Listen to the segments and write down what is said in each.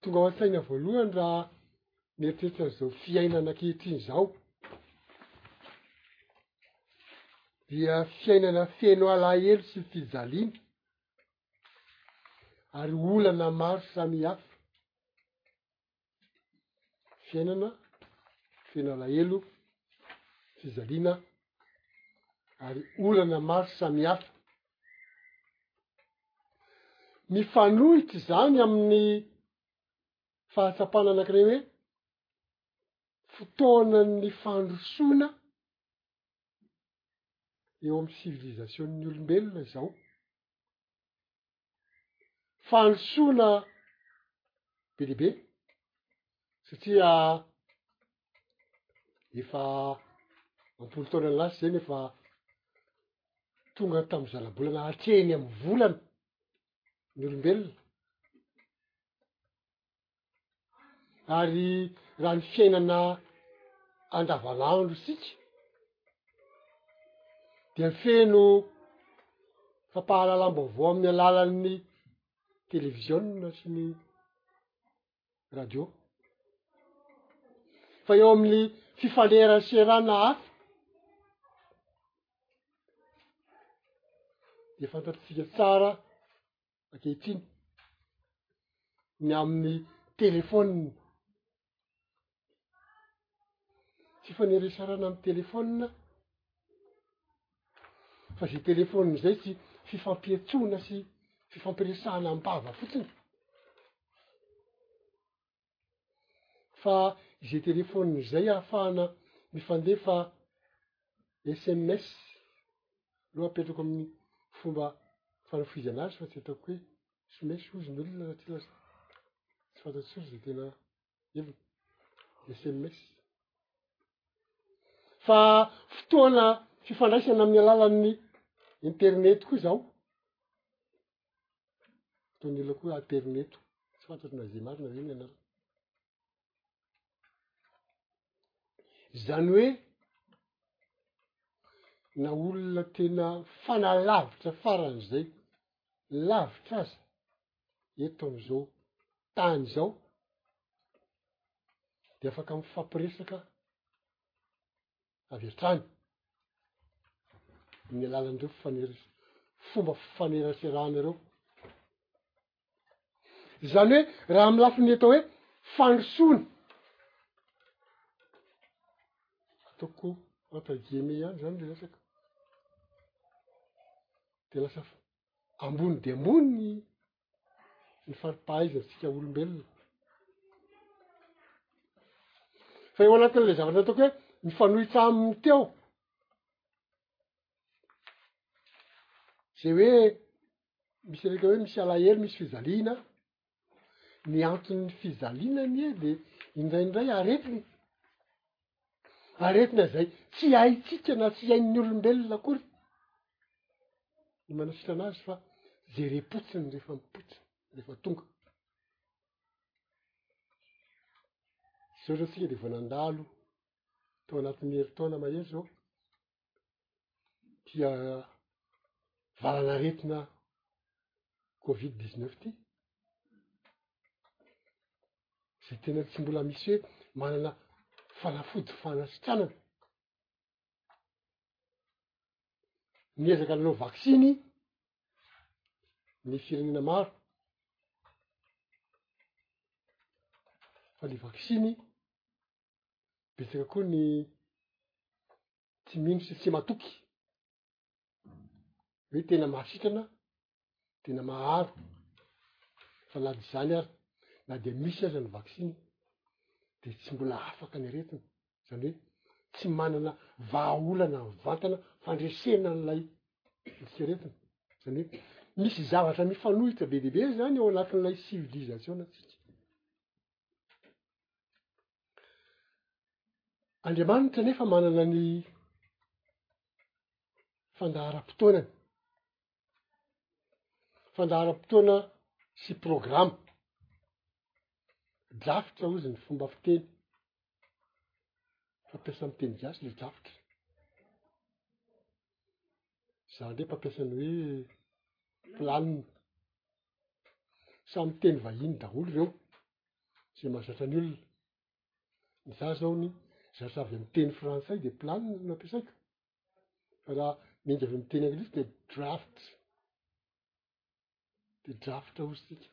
tonga ao an-tsaina voalohany raha mieritreritra an'izao fiainana ankehitriny izao, dia fiainana feno alahelo sy fijaliana ary olana maro samihafa, fiainana feno alahelo, fijaliana ary olana maro samihafa. Mifanohitra izany amin'ny fahatsapana anankiray hoe fotoanan'ny fandrosoana eo amin'ny civilisation-n'ny olombelona izao. fahadisoana be dia be satria efa am-polo taona lasa zay nefa tonga tamin'ny zanabolana hatreny amin'ny volana ny olombelona ary raha ny fiainana andavan'androntsika dia feno fampahalalam-baovao amin'ny alalan'ny televiziona sy ny radio fa eo amin'ny fifaneraserana hafa dia fantatsika tsara ankehitriny, ny amin'ny telefônina, tsy ifaneresarana amin'ny telefônina fa zay telefônina zay tsy fifampiantsoana sy fifampiresahana am-bava fotsiny. fa izay telefaonina izay ahafahana mifandefa sms aloha apetrako amin'ny fomba fanofoizana azy fa tsy ataoko hoe sms hozy ny olona satria lasa tsy fantatro tsory zay tena heviny sms fa fotoana fifandraisana amin'ny alalan'ny internety koa zao Fa nila koa aterineto. Tsy fantatro na izay marina ve ny anarany. Izany hoe na olona tena fanalavitra faran'izay lavitra aza eto am'izao tany izao de afaka mifampiresaka avy hatrany amin'ny alalan'ireo fifanera fomba fifaneraserana ireo izany hoe raha amy lafiny atao hoe fandrosoana ataoko entre guillemets ihany zany le resaka de lasa ambony de ambony ny ny fari-pahaizantsika olombelona. Fa eo anatin'ilay zavatra ataoko hoe mifanohitra aminy teo. Zay hoe misy reka hoe misy alahelo misy fijaliana, ny anton'ny fijaliana anie de indraindray aretiny. aretina izay tsy haintsika na tsy hain'ny olombelona akory ny manasitrana azy fa jerem-potsiny rehefa mipotsiny rehefa tonga zao zao tsika de vao nandalo tao anatin'ny herintaona mahery zao tia valan'aretina covid dix-neuf ty, zay tena tsy mbola misy hoe manana fanafody fanasitranana, miezaka nanao vaksiny ny firenena maro, fa le vaksiny. betsaka koa ny tsy mino sy tsy matoky hoe tena mahasitrana tena maharo fa na de zany ary na dia misy aza ny vaksiny de tsy mbola afaka ny aretina zany hoe tsy manana vahaolana mivantana fandresena an'ilay fitsaretina zany hoe misy zavatra mifanohitra be dia be zany ao anatin'ilay sivilizasiona tsika Andriamanitra anefa manana ny fandaharam-potoanany, fandaharam-potoana sy programa, drafitra hozy ny fomba fiteny, fampiasa amy teny gasy le drafitra, za ndray mpampiasa ny hoe planina, Samy teny vahiny daholo ireo izay mahazatra ny olona. Ny za zao ny zatra avy amin'ny teny frantsay dia plan no ampiasaiko fa raha miainga avy amin'ny teny anglisy dia draft, dia draft hozy tsika.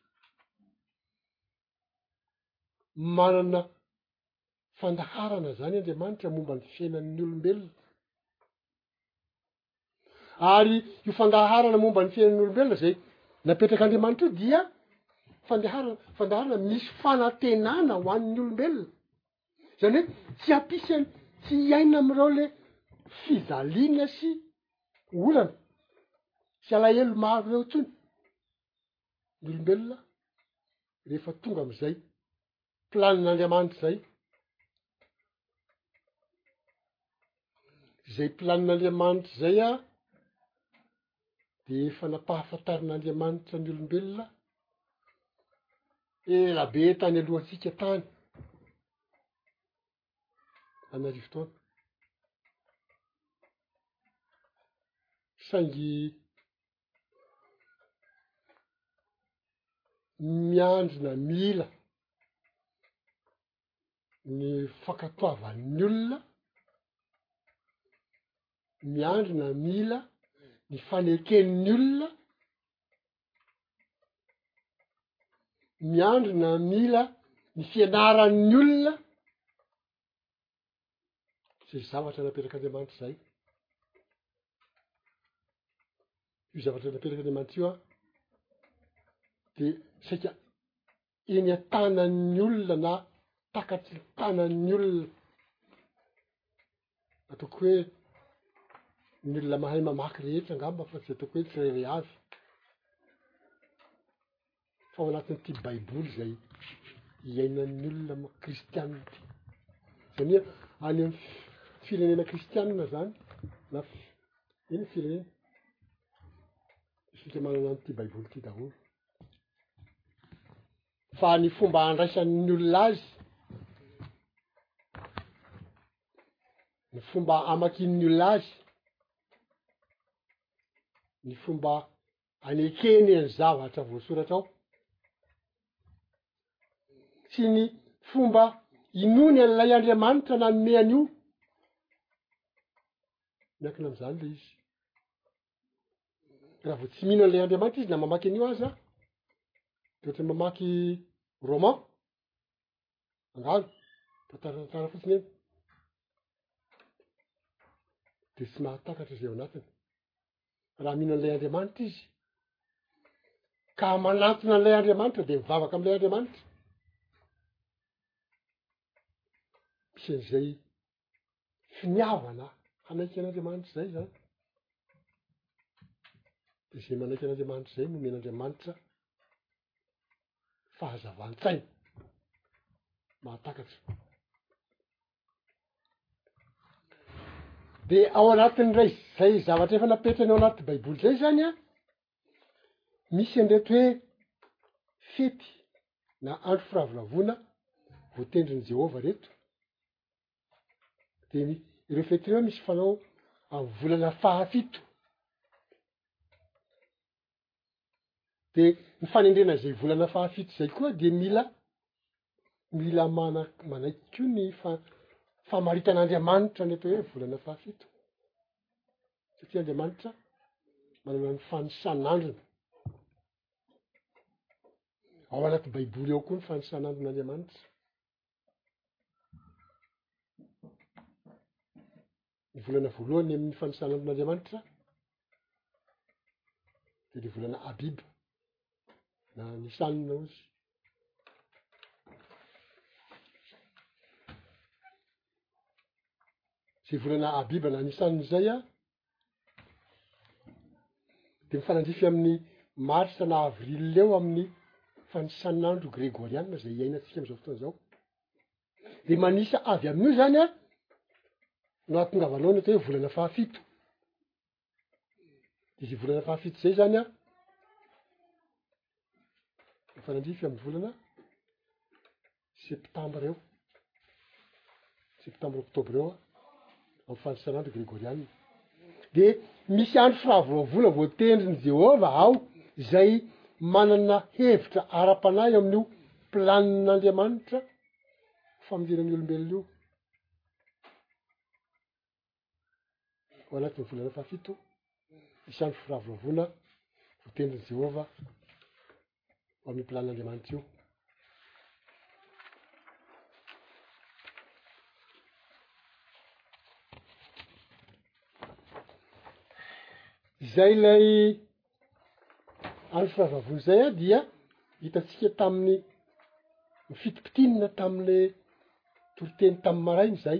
Manana fandaharana zany Andriamanitra momba ny fiainan'ny olombelona. Ary io fandaharana momba ny fiainan'olombelona izay napetrak'Andriamanitra io dia fandeharana fandaharana misy fanantenana ho an'ny olombelona. Izany hoe tsy hampisy an- tsy hiaina amin'ireo le fijaliana sy olana sy alahelo maro ireo intsony ny olombelona rehefa tonga amin'izay planin'Andriamanitra izay, izay planin'Andriamanitra izay an, de efa nampahafantarin'Andriamanitra ny olombelona ela be tany alohantsika tany, any arivo taona, saingy miandrona mila ny fankatoavan'ny olona, miandrona mila ny faneken'ny olona, miandrona mila ny fianaran'ny olona. izay zavatra naperak'Andriamanitra izay. Io zavatra naperak'Andriamanitra io an, dia saika eny an-tanan'ny olona na takatsy ny tanan'ny olona, ataoko hoe ny olona mahay mamaky rehetra angamba fa tsy ataoko hoe ny tsirairay avy. fa ao anatin'ity baiboly zay iainan'ny olona kristianina ty zania any am firenena kristianina zany na eny ny firenena isika manana an'ity baiboly ty daholo fa ny fomba handraisan'ny olona azy ny fomba amakin'ny olona azy ny fomba Anekeny ny zavatra voasoratra ao, sy ny fomba inoany an'ilay Andriamanitra nanome an'io. Miankina amin'izany ilay izy. Raha vao tsy mino an'ilay Andriamanitra izy na mamaky an'io aza, de ohatran'ny mamaky roman, angalo tantara tantara fotsiny eny de tsy mahatakatra izay ao anatiny raha mino an'ilay andriamanitra izy ka manantona an'ilay andriamanitra de mivavaka am'ilay andriamanitra misy an'izay finiavana hanaiky an'Andriamanitra izay zany de zay manaiky an'Andriamanitra izay no omen'Andriamanitra fahazavan-tsaina mahatakatra de ao anatin'ilay zay zavatra efa napetrany ao anaty baiboly zay zany a misy an'ireto hoe fety na andro firavoravoana voatendrin'i Jehovah reto dia ny ireo fety ireo misy fanao amy volana fahafito de ny fanendrena zay volana fahafito zay koa de mila mila mana- manaiky ko ny fa- famaritana andriamanitra ny atao hoe volana fahafito satria andriamanitra manana ny fanisan'androny ao anaty baiboly ao koa ny fanisan'andron' andriamanitra Ny volana voalohany amin'ny fanisana amin'Andriamanitra dia ny volana Abib na Nissan hoy izy. Izay volana Abib na Nissan izay an, Dia mifanandrify amin'ny marsa na avril eo amin'ny fanisan'andro gregôriana izay iainantsika amin'izao fotoana izao. Dia manisa avy amin'io izany an, no ahatongavanao ny atao hoe volana fahafito. Dia izay volana fahafito izay izany an, efa nandrify amin'ny volana septambra eo septambra oktobra eo a amin'ny fanisan'andro gregoriana de misy andro fahavoloavola voatendry ny jehovah aho zay manana hevitra ara-panahy amin'io planin'andriamanitra famonjena ny olombelona io ho anatin'ny volana fahafito hisy andro firavoravoana voatendrin'i Jehovah ho amin'io planin'Andriamanitra io. Izay ilay andro firavoravoana izay a dia hitantsika tamin'ny ny fitipitianina tamin'ilay toriteny tamin'ny maraina izay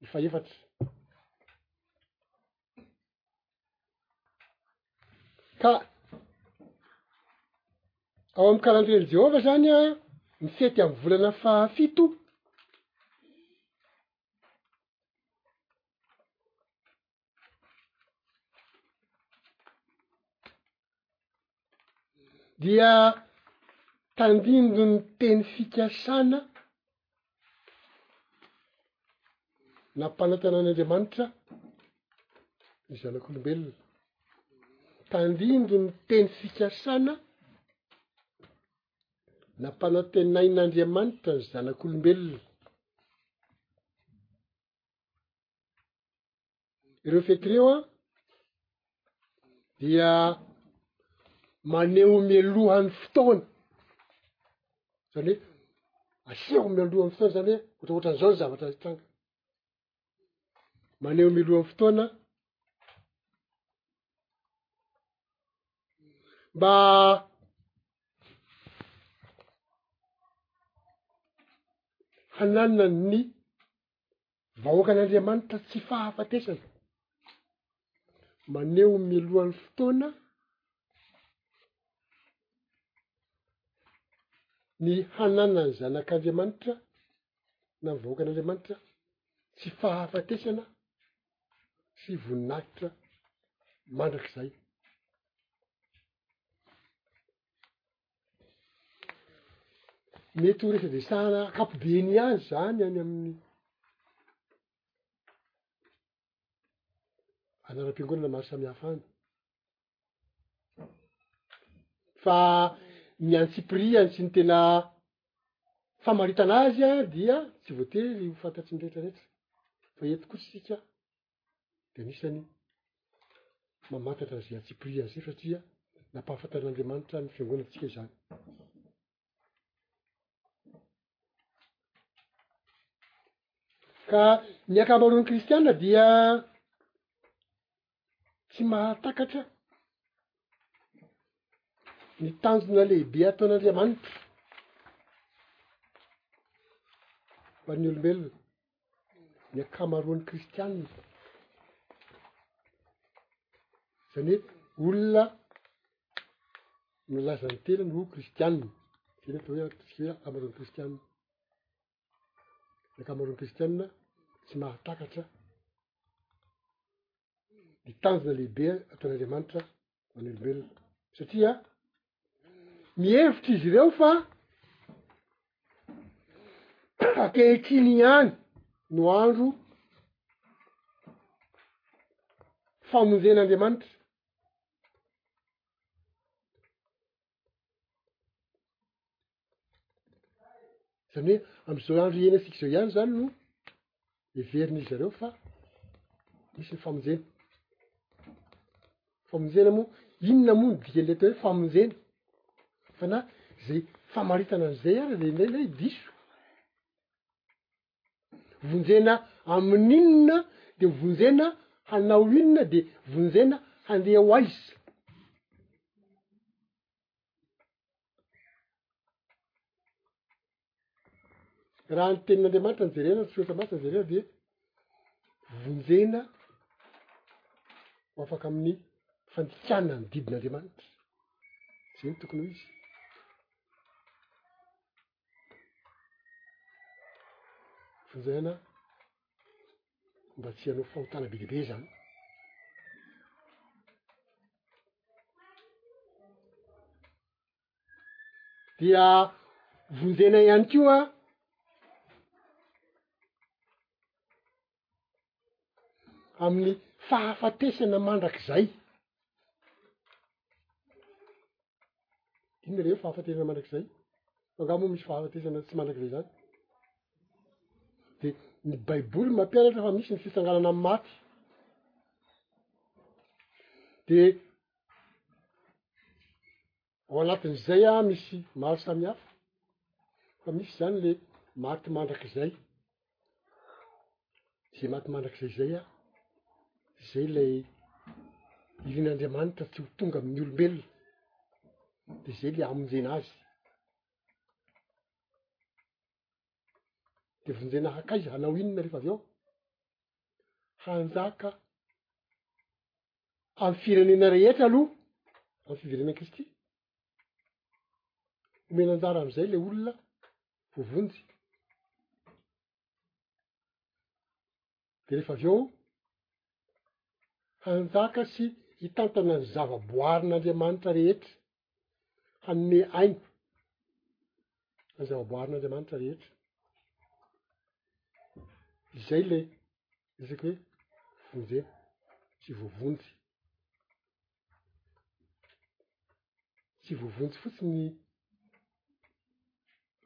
ny fahefatra ka ao amin'ny kalandrien'i jehovah zany a ny fety amin'ny volana fahafito dia tandindon'ny teny fikasana nampanantenan'Andriamanitra ny zanak'olombelona tandindon'ny teny fikasana nampanantenain'Andriamanitra ny zanak'olombelona ireo fety ireo a dia maneho mialohan'ny fotoana zany hoe aseho mialohan'ny fotoana zany hoe ohatra ohatra an'izao ny zavatra hitranga maneho milohan'ny fotoana mba hananany ny Vahoakan'Andriamanitra tsy fahafatesana, maneho ny melohan'ny fotoana ny hananan'ny zanak'Andriamanitra na ny vahoakan'Andriamanitra tsy fahafatesana sy voninahitra mandrakizay. Mety ho resadresahana ampibeny azy zany any amin'ny anaram-piangonana maro samihafa any. Fa ny antsipiriany sy ny tena famaritana azy dia tsy voatery ho fantatry ny retraretra fa eto koa isika dia anisany mamantatra izay antsipiriany izay satria nampahafantaran'Andriamanitra ny fiangonantsika izany. Ka ny ankamaroan'ny kristiana dia tsy mahatakatra ny tanjona lehibe ataon'Andriamanitra ho an'ny olombelona. ny ankamaroan'ny kristianina zany hoe olona milaza ny tenany ho kristianina za ny atao hoe atsika hoe ankamaroan'ny kristianina ny ankamaroan'ny kristianina tsy mahatakatra ny tanjona lehibe ataon'andriamanitra ho an'ny olombelona satria mihevitra izy ireo fa akehitriny ihany no andro famonjen'andriamanitra Zany hoe am'izao andro iainantsika zao ihany zany no heverin'izy zareo fa misy ny famonjena. Famonjena moa, inona moa ny dikan'le atao hoe famonjena? Fa na zay famaritana an'izay ary de indraindray diso. Vonjena amin'inona de vonjena hanao inona de vonjena handeha ho aiza. Raha ny tenin'Andriamanitra no jerena, ny soratra masina no jerena de vonjena ho afaka amin'ny fandikana ny didin'Andriamanitra, zay no tokony ho izy. Fonjaena mba tsy hanao fahotana be dia be izany. Dia vonjena ihany koa amin'ny fahafatesana mandrakizay. Inona re ny fahafatesana mandrakizay? Fa nga moa misy fahafatesana tsy mandrakizay zany? Dia ny baiboly mampianatra fa misy ny fitsanganana amin'ny maty. Dia ao anatin'izay a misy maro samihafa fa misy zany le maty mandrakizay Izay maty mandrakizay izay an, izay ilay irin'Andriamanitra tsy ho tonga amin'ny olombelona, dia izay ilay hamonjena azy. Dia vonjena hankaiza, hanao inona rehefa avy eo? Hanjaka amin'ny firenena rehetra aloha, amin'ny fiverenan' Kristy, omena anjara am'izay le olona ho vonjy. De rehefa avy eo, hanjaka sy hitantana ny zavaboarin'Andriamanitra rehetra, hanome aina ny zavaboarin'Andriamanitra rehetra. Izay le resaky hoe vonjena sy voavonjy. tsy voavonjy fotsiny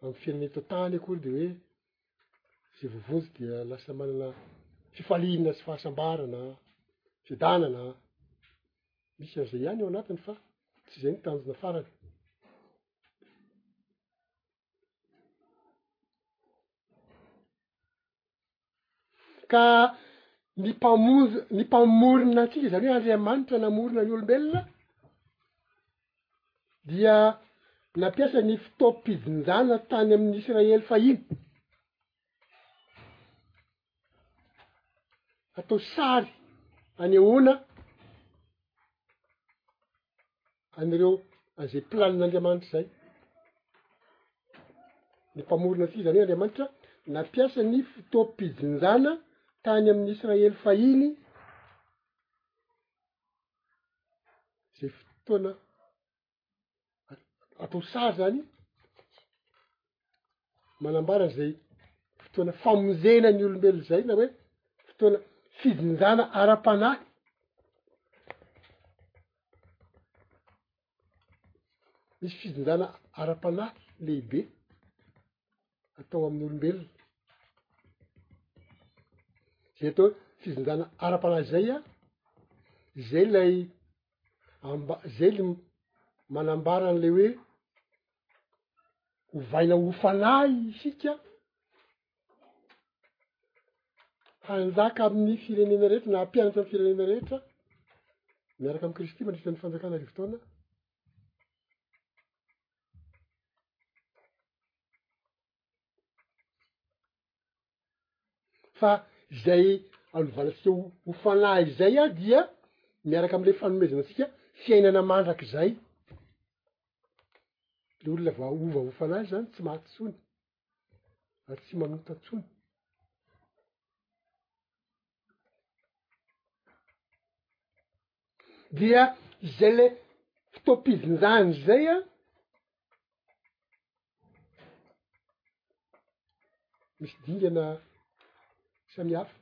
amin'ny fiainana eto an-tany akory de hoe zay voavonjy dia lasa manana fifaliana sy fahasambarana, fiadanana an! Misy an'izay ihany ao anatiny fa tsy izay no tanjona farany. Ka ny mpamonj- ny mpamorona antsika, zany hoe Andriamanitra namorona ny olombelona, dia nampiasa ny fotoam-pijinjana tany amin'ny Israely fahiny. atao sary anehoana an'ireo an'izay planina Andriamanitra izay ny mpamorona antsika izany hoe Andriamanitra nampiasa ny fotoam-pijinjana tany amin'ny Israely fahiny zay fotoana atao sary zany manambara zay fotoana famonjena ny olombelo zay na hoe fotoana fijinjana ara-panahy misy fijinjana ara-panahy lehibe atao amin'ny olombelona zay atao hoe fijinjana ara-panahy zay a zay lay zay le manambara an'le hoe ovaina ho fanahy isika hanjaka amin'ny firenena rehetra na hampianatra ny firenena rehetra miaraka amin'i Kristy mandritra ny fanjakana arivo taona fa izay anovanantsika ho fanahy izay ah dia miaraka amle fanomezana antsika fiainana mandrakizay le olona vao ova ho fanahy zany tsy maty tsony ary tsy manota tsony dia zay le fotoam-pijinjany zay an misy dingana samy hafa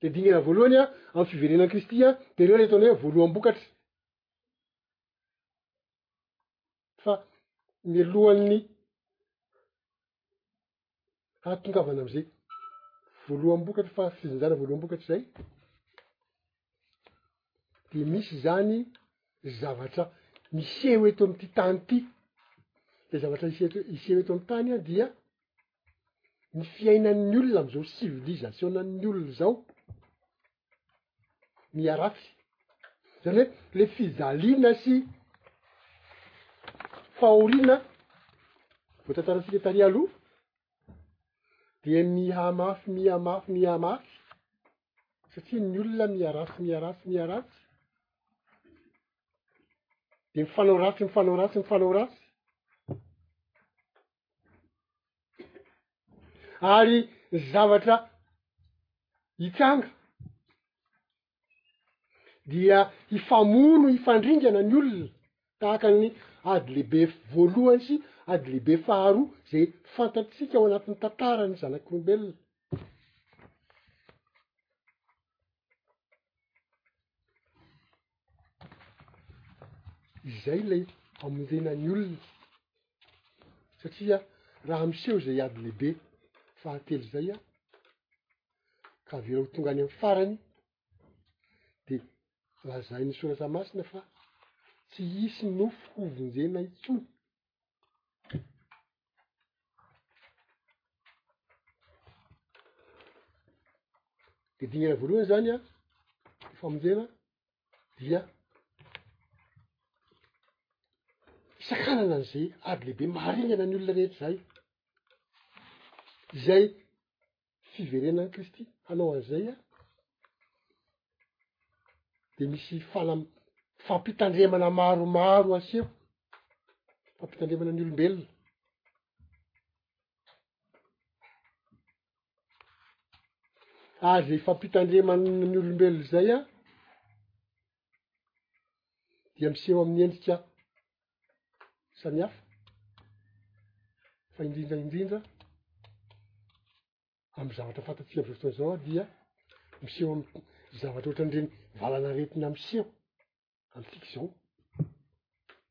de dingana voalohany an amy fiverenan' kristy an de reo le ataony hoe voaloham-bokatra fa milohan'ny hahatongavana amin'izay voaloham-bokatra fa fizinjana voaloham-bokatra izay dia misy izany zavatra miseho eto amin'ity tany ity de zavatra ise to- hiseho eto amin'ny tany an dia ny fiainan'ny olona am'izao sivilizasiônan'ny olona izao miharatsy, zany hoe le fijaliana sy fahoriana voatantaratsika tary aloha dia mihamafy mihamafy mihamafy satria ny olona miharatsy miharatsy miharatsy de mifanao ratsy mifanao ratsy mifanao ratsy. ary zavatra hitsanga dia hifamono hifandringana ny olona tahaka ny ady lehibe voalohany sy ady lehibe faharoa zay fantatsika ao anatin'ny tantaran'ny zanak'olombelona izay ilay hamonjena ny olona satria raha miseho izay ady lehibe fahatelo izay an ka avy eo tonga any amin'ny farany de lazain'ny soratra masina fa tsy hisy nofo hovonjena intsony Ny dingana voalohany zany an, ny famonjena dia fisakanana an'izay ady lehibe maharingana ny olona rehetra izay, izay fiverenan'i Kristy hanao an'izay aho, de misy fanam- fampitandremana maromaro aseho, fampitandremana ny olombelona. Ary zay fampitandreman' ny olombelona izay an, dia miseho amin'ny endrika samihafa fa indrindra indrindra amy zavatra fantatsika am'izao fotoana izao aho dia miseho amy zavatra ohatran'ireny valanaretina miseho amintsika izao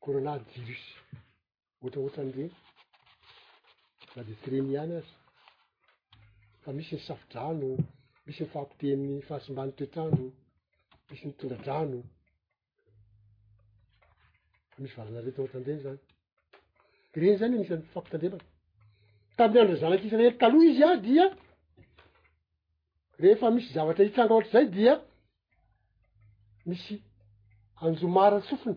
coronavirius. ohatra ohatran'ny hoe na dia tsy reny ihany aza fa misy ny safodrano, misy ny fahapotehan'ny fahasimban'ny toetr'andro, misy ny tondradrano, misy valanaretina ohatran'ireny zany. Ireny zany anisan'ny fampitandremana. Tamin'ny andron'ny zanak'israely taloha izy a dia rehefa misy zavatra hitranga ohatr'izay dia misy anjomara sofina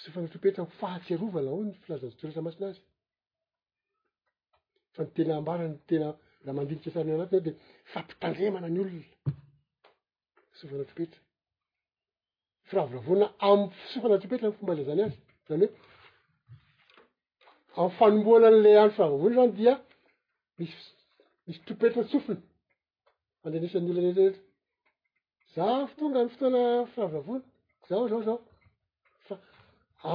Fisofana trompetra ho fahatsiarovana hoy ny filazantsy Torahitra Masina azy. Fa ny tena ambara ny tena raha mandinika tsara ny anatiny dia fampitandremana ny olona. Fisofana trompetra. Firavoravoana amin'ny fisofana trompetra ny fomba ilazany azy. Zany hoe amin'ny fanombohana an'ilay andro firavoravoana zany dia misy misy trompetra tsofina. andrenesan'nyolona rehetrarehetra za avy tonga ny fotoana fahavavoana zao zao zao fa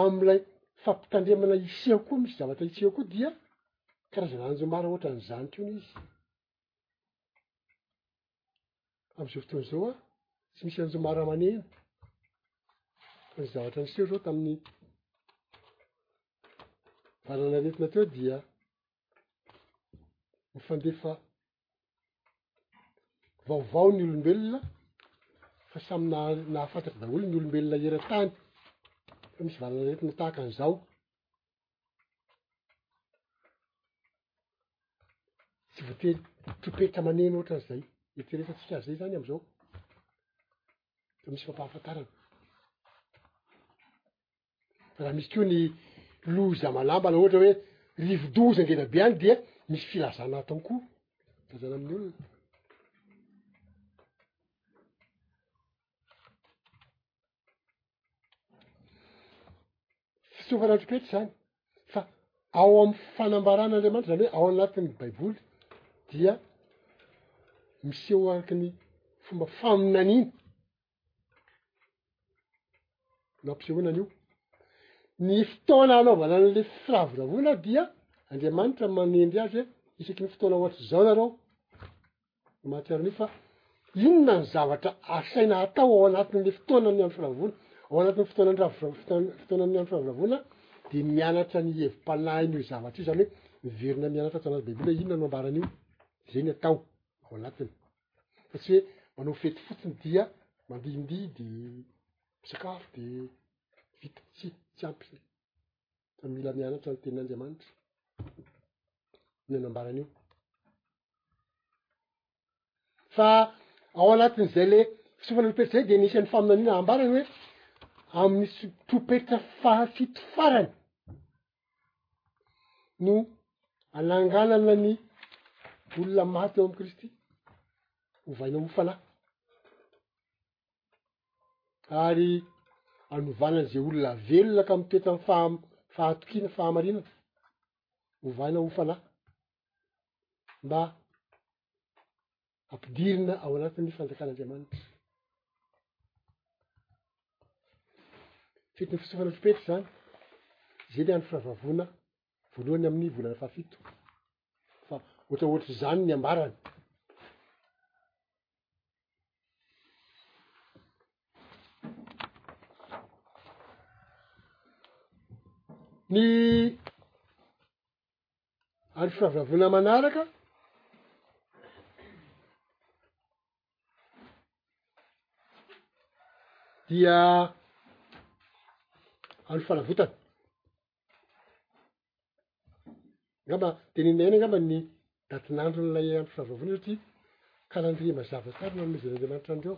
am'ilay fampitandremana hiseho koa misy zavatra hiseho koa dia karazana anjomara ohatran'izany ko ny izy am'izao fotoana zao a tsy misy anjomara maneno fa ny zavatra niseho zao tamin'ny valanaretina teo dia mifandefa vaovao ny olombelona fa samy nahafantatry daholo ny olombelona eran-tany fa misy valanaretina tahaka an'izao tsy voatery tropetra maneno ohatra an'izay eritreretantsika azy zay zany am'izao fa misy fampahafantarana Raha misy koa ny loza malambana ohatra hoe rivo-doza ngeza be any dia misy filazana atao koa filazana amin'ny olona. Fitsofana tropetra izany fa ao amin'ny fanambaran'Andriamanitra izany hoe ao anatin'ny baiboly dia miseho araka ny fomba faminaniana. nampisehoana an'io ny fotoana anaovana an'le firavoravoana dia andriamanitra manendry azy hoe isaky ny fotoana ohatra izao nareo no mahatsiaro an'io fa inona ny zavatra asaina hatao ao anatin'le fotoana ny andro firavona ao anatin'ny fotoana ny rafirav- fotoana ny andro firavoravoana de mianatra ny hevi-panahin'io zavatra io zany hoe miverina mianatra tao anaty baiboly hoe inona no ambaran'io zay ny atao ao anatiny fa tsy hoe manao fety fotsiny dia mandihindihy de misakafo de vita tsy tsy ampy fa mila mianatra ny tenin'Andriamanitra ny anambara an'io fa ao anatin'izay le fisofana lopetra zay de nisy an'ny faminaniana ambarany hoe amin'ny sotropetra fahafito farany no ananganana ny olona maty eo amin'i Kristy hovaina ho fanahy. Ary anovana izay olona velona ka mitoetra amin'ny faha- fahatokiana, fahamarinana, hovaina ho fanahy. Mba ampidirina ao anatin'ny fanjakan'Andriamanitra. Fetiny fitsofana tropetra izany, izay ny andro firavavoana voalohany amin'ny volana fahafito. Fa ohatra ohatra izany ny ambarany. Ny ary fahavavoana manaraka dia andro fanavotana ngamba teny ami'ny aina angamba ny datin'andron'ilay andro fahavavoana satria kalandrie mazava tsara no anomezan'Andriamanitra an'ireo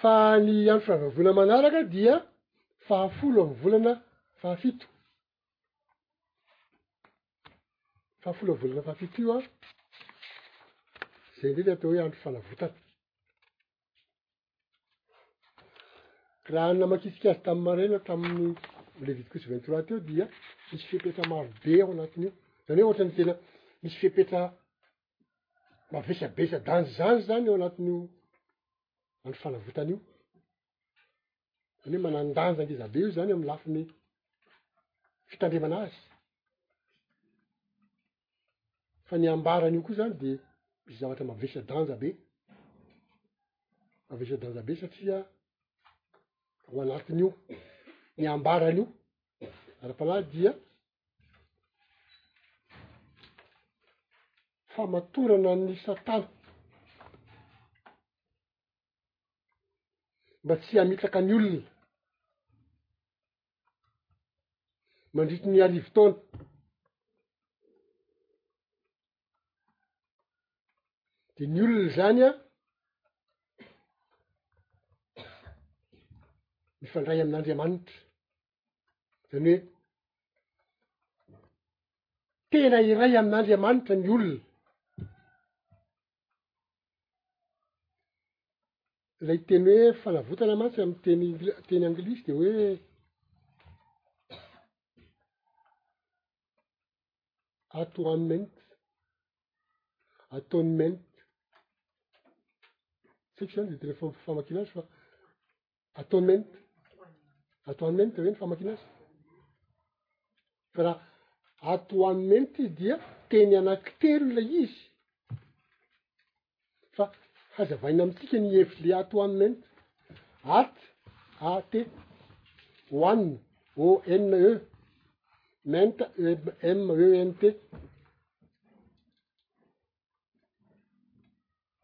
Fa ny andro firavoravoana manaraka dia fahafolo amin'ny volana fahafito. Fahafolo amin'ny volana fahafito io an, izay indray ny atao hoe andro fanavotana. Raha namakitsika azy tamin'ny maraina tamin'ny Levitikoso vingt trois teo dia misy fepetra maro be ao anatin'io. Zany hoe ohatrany tena misy fepetra mavesabesa danjizany zany eo anatin'io andro fanavotana io. Zany hoe manan-danja ngeza be io zany amin'ny lafiny fitandremana azy. Fa ny ambara an'io koa zany dia misy zavatra mavesa-danja be, mavesa-danja be satria ao anatin'io ny ambara an'io ara-panahy dia famatorana an'i satana mba tsy hamitaka ny olona mandritry ny arivo taona. De ny olona izany an, mifandray amin'Andriamanitra, zany hoe tena iray amin'Andriamanitra ny olona, Ilay teny hoe fanavotana mantsy amin'ny teny angli- teny anglisy dia hoe atonement, atonement. Tsy haiko izany dia tena fam- famakiana azy fa Atonement. Atonement ve ny famakiana azy? Fa raha atonement izy dia teny anaky telo ilay izy. Fa hazavaina amintsika ny hevitry atonement. At, at, one, o, n, e, ment, e, m, e, n, t.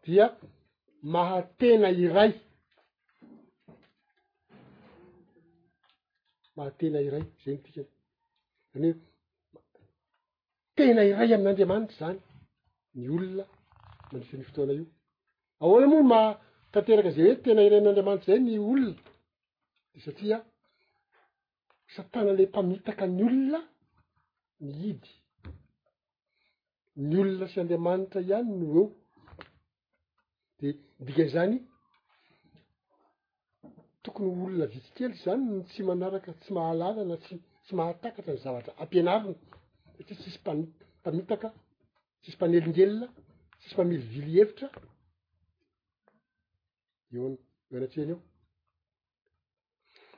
dia maha tena iray, maha tena iray, zay no dikany, zany hoe tena iray amin'Andriamanitra zany ny olona mandritra an'io fotoana io, ahoana moa no maha tanteraka zay hoe tena iray amin'Andriamanitra zay ny olona? De satria Satana ilay mpamitaka ny olona mihidy. Ny olona sy Andriamanitra ihany no eo. Dia dika izany tokony ho olona vitsy kely izany no tsy manaraka, tsy mahalala na tsy tsy mahatakatra ny zavatra ampianarina satria tsisy mpamitaka, tsisy mpanelingelina, tsisy mpamilivily hevitra eo eo anatrehany eo.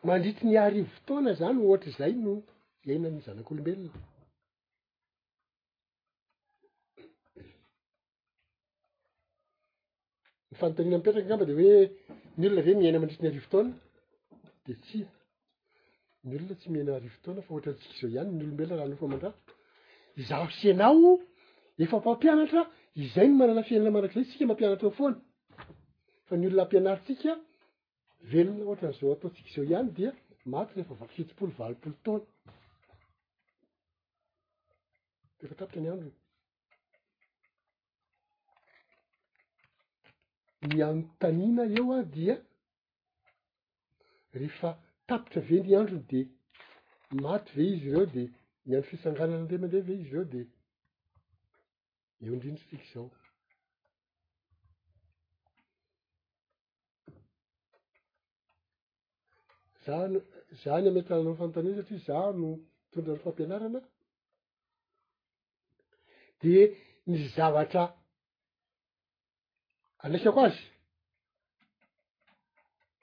Mandritry ny arivo taona zany ohatr'izay no iainan'ny zanak'olombelona. Ny fanontaniana mipetraka angamba de hoe ny olona ve miaina mandritry ny arivo taona? De tsia. Ny olona tsy miaina arivo taona fa ohatra antsika izao ihany ny olombelona raha nofo aman-drà. Izaho sy ianao efa mpampianatra izay no manana fiainana mandrakizay, isika mampianatra eo foana. Fa ny olona ampianarintsika velona ohatra an'izao ataontsika izao ihany dia maty rehefa fitopolo valopolo taona efa tapitra ny androny ny anontanina eo a dia rehefa tapitra ve ny androny de maty ve izy ireo de ny andro fisanganana ndray aman-dre ve izy ireo de eo indrindra tsika izao Za no, za ny ametrahana ny fanontaniana satria za no tondra ny fampianarana. Dia ny zavatra anaisako azy.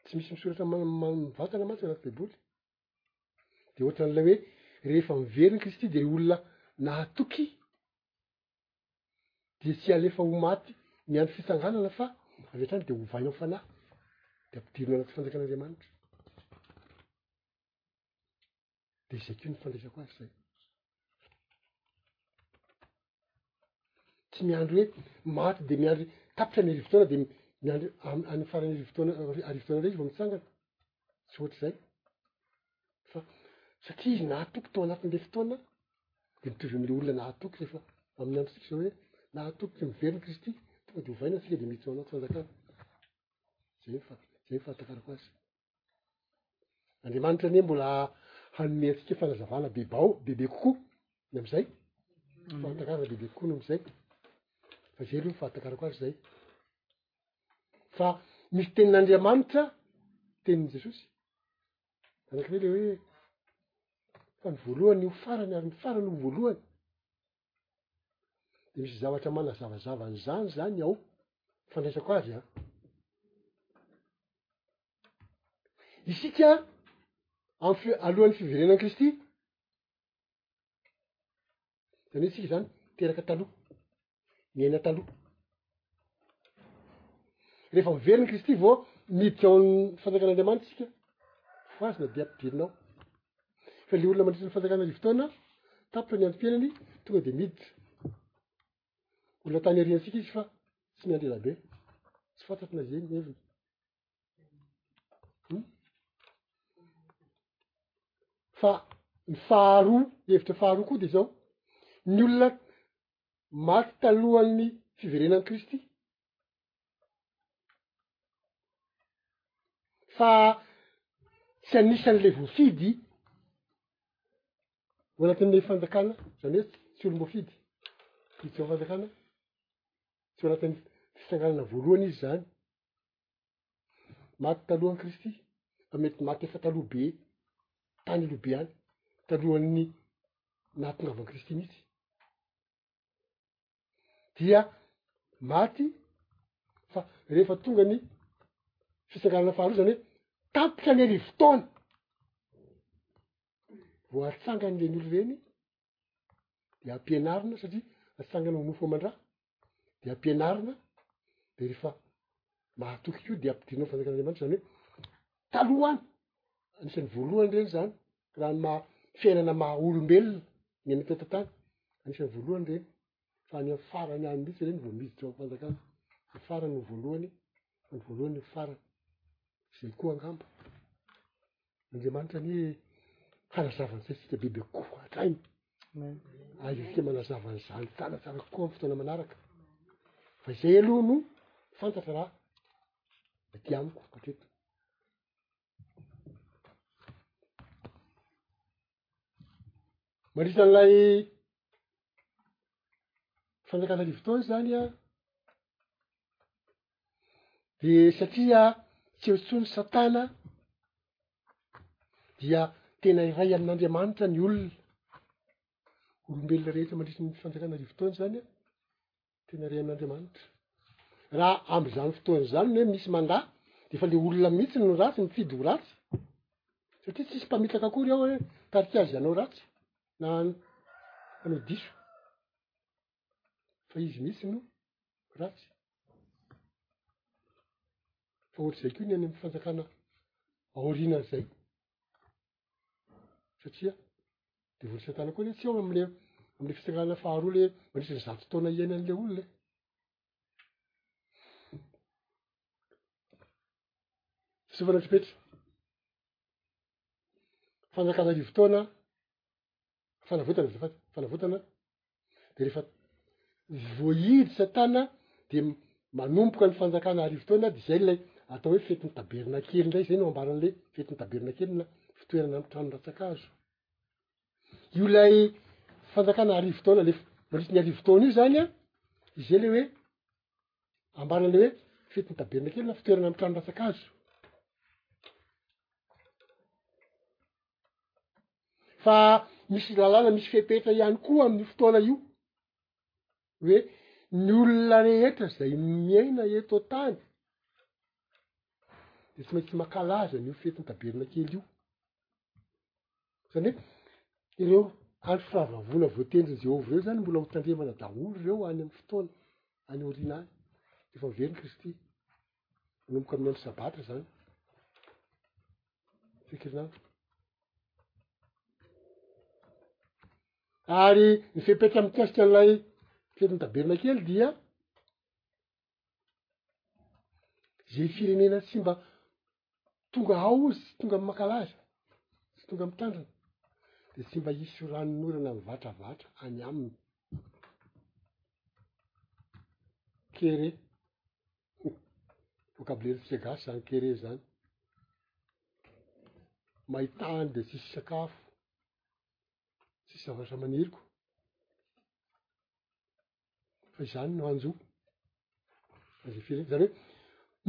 Tsy misy misoratra mivantana mantsy anaty baiboly. Dia ohatran'ilay hoe rehefa miveriny Kristy dia ry olona nahatoky dia tsy alefa ho maty ny any fitsanganana fa avy hatrany dia ovaina ho fanahy dia ampidirina anaty fanjakan'Andriamanitra. Dia izay koa ny fandraisako azy izay. Tsy miandry hoe maty dia miandry tapitra ny arivo taona dia miandry any faran'ny arivo taona arivo taona indray izy vao mitsangana. tsy hoatr'izay fa satria izy nahatoky tao anatin'le fotoana de mitovy amle olona nahatoky rehefa amin'ny androntsika zao hoe nahatoky miveriny kristy tonga de ovaina tsika de miditra ao anaty fanjakana zay ny fa- zay ny fahatakarako azy andriamanitra anie mbola hanome antsika fanazavana be bao be be kokoa ny am'izay fahatakarana be be kokoa no am'izay fa zay aloha ny fahatakarako azy zay fa misy tenin'Andriamanitra tenin'i Jesosy anakire le hoe fa ny voalohany ho farany ary ny farany ho voalohany de misy zavatra manazavazava an'izany zany ao fandraisako azy an isika am'fi- alohan'ny fiverenan-Kristy Zany hoe tsika zany teraka taloha, niaina taloha. Rehefa miverina i Kristy vao miditra ao amin'ny fanjakan'Andriamanitra tsika, ho azy no dia ampidirina ao. Fa le olona mandritra ny fanjakana arivo taona, tapitra ny androm-piainany, tonga de miditra. Olona tany aoriantsika izy fa tsy mianjera be. Tsy fantatro na ze ny heviny. Hmm? Fa ny faharoa, hevitra faharoa koa de zao, ny olona maty talohan'ny fiverenan'i Kristy. Fa tsy anisan'le voafidy ho anatin'le fanjakana, zany hoe tsy olom-boafidy, tsy ao fanjakana, tsy ho anatin'ny fisanganana voalohany izy zany, Maty talohan'i Kristy, fa mety maty efa taloha be, tany aloha be any, talohan'ny nahatongavan'i Kristy mihitsy. Dia maty fa rehefa tonga ny fitsanganana faharoa zany hoe tapitra ny arivo taona, voatsangan'ireny olo ireny de ampianarina satria atsangana ho nofo aman-dra de ampianarina de rehefa mahatoky ko de ampidirina ao fanjakan'Andriamanitra zany hoe talohany anisan'ny voalohany ireny zany raha ny maha fiainana maha olombelona ny any an-tantantany anisan'ny voalohany ireny fa any amin'ny farany any mihitsy ireny vao miditra ao am-panjakana. Ny farany no voalohany, fa ny voalohany ny farany. Izay koa angamba. Andriamanitra anie hanazava an'izay isika bebe koa hatrany. Ary isika manazava an'izany tsara tsara kokoa amin'ny fotoana manaraka. Fa izay aloha no fantatra raha aty amiko hatreto. Mandritra an'ilay fanjakana arivo taona zany an, de satria tsy eo intsony satana dia tena iray amin'Andriamanitra ny olona, olombelona rehetra mandritry ny fanjakana arivo taona zany an, Tena renin' Andriamanitra. Raha amby izany fotoana izany ny hoe misy mandà dia efa le olona mihitsy no ratsy mifidy ho ratsy. Satria tsisy mpamitaka akory ao hoe tarika azy hanao ratsy na hanao diso. Fa izy mihitsy no ratsy. Fa ohatr'izay koa ny any amin'ny fanjakana aorianan'izay. satria devoly satana koa le tsy eo amle amle fitsanganana faharoa le mandritra ny zato taona iainan'le olona fisovana tripetra fanjakana arivo taona fanavotana azafady fanavotana de rehefa voahidy satana de manomboka ny fanjakana arivo taona de zay lay atao hoe fetin'ny taberna kely ndray zay no ambaran'le fetin'ny taberna kely na fitoerana amy trano ratsakazo io lay fanjakana arivo taona le mandritry ny arivo taona io zany a izay le hoe ambaran'le hoe fetin'ny taberna kely na fitoerana amy trano ratsakazo Fa misy lalàna, misy fepetra ihany koa amin'io fotoana io, hoe ny olona rehetra izay miaina eto an-tany dia tsy maintsy mankalaza an'io fetin'ny tabernakely io. Zany hoe ireo andro firahavavona voatendrin'i Jehovah ireo zany mbola ho tandremana daholo ireo any amin'ny fotoana any aoriana any, rehefa miverina i Kristy. manomboka amin'ny andro sabata izany fikirinandro ary ny fepetra mikasika an'ilay fetiny taberina kely dia zay firenena tsy mba tonga ao ozy tsy tonga amy makalaza tsy tonga amy tanjona de tsy mba hisy ranonorana mivatravatra any aminy kere vokabolely tsika gasy zany kere zany mahitany de tsisy sakafo tsisy zavatra maniriko fa izany no hanjo aze fire zany hoe